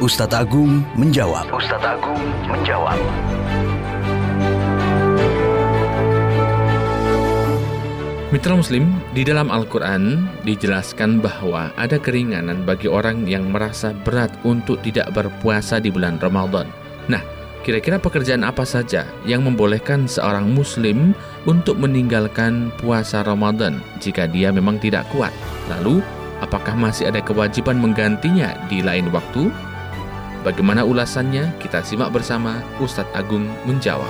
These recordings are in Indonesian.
Ustadz Agung menjawab. Ustadz Agung menjawab. Mitra Muslim, di dalam Al-Quran dijelaskan bahwa ada keringanan bagi orang yang merasa berat untuk tidak berpuasa di bulan Ramadan. Nah, kira-kira pekerjaan apa saja yang membolehkan seorang Muslim untuk meninggalkan puasa Ramadan jika dia memang tidak kuat? Lalu, apakah masih ada kewajiban menggantinya di lain waktu? Bagaimana ulasannya? Kita simak bersama Ustadz Agung menjawab.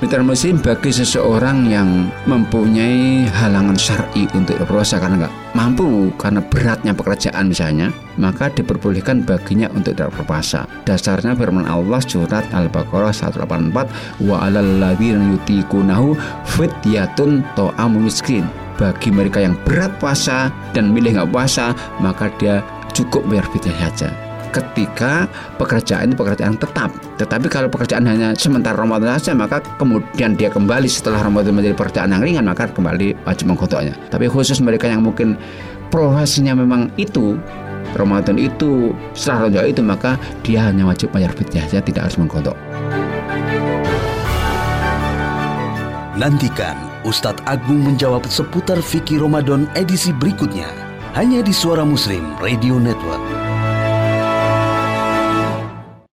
Mitra muslim bagi seseorang yang mempunyai halangan syar'i untuk berpuasa karena nggak mampu karena beratnya pekerjaan misalnya, maka diperbolehkan baginya untuk tidak berpuasa. Dasarnya firman Allah surat Al-Baqarah 184 wa alal yutikunahu fidyatun ta'amu miskin bagi mereka yang berat puasa dan milih nggak puasa maka dia cukup bayar fidyah saja. Ketika pekerjaan itu pekerjaan tetap tetapi kalau pekerjaan hanya sementara Ramadan saja maka kemudian dia kembali setelah Ramadan menjadi pekerjaan yang ringan maka kembali wajib mengkodoknya tapi khusus mereka yang mungkin profesinya memang itu Ramadan itu setelah Ramadan itu maka dia hanya wajib bayar fidyah saja tidak harus mengkodok Nantikan Ustadz Agung menjawab seputar fikih Ramadan edisi berikutnya hanya di Suara Muslim Radio Network.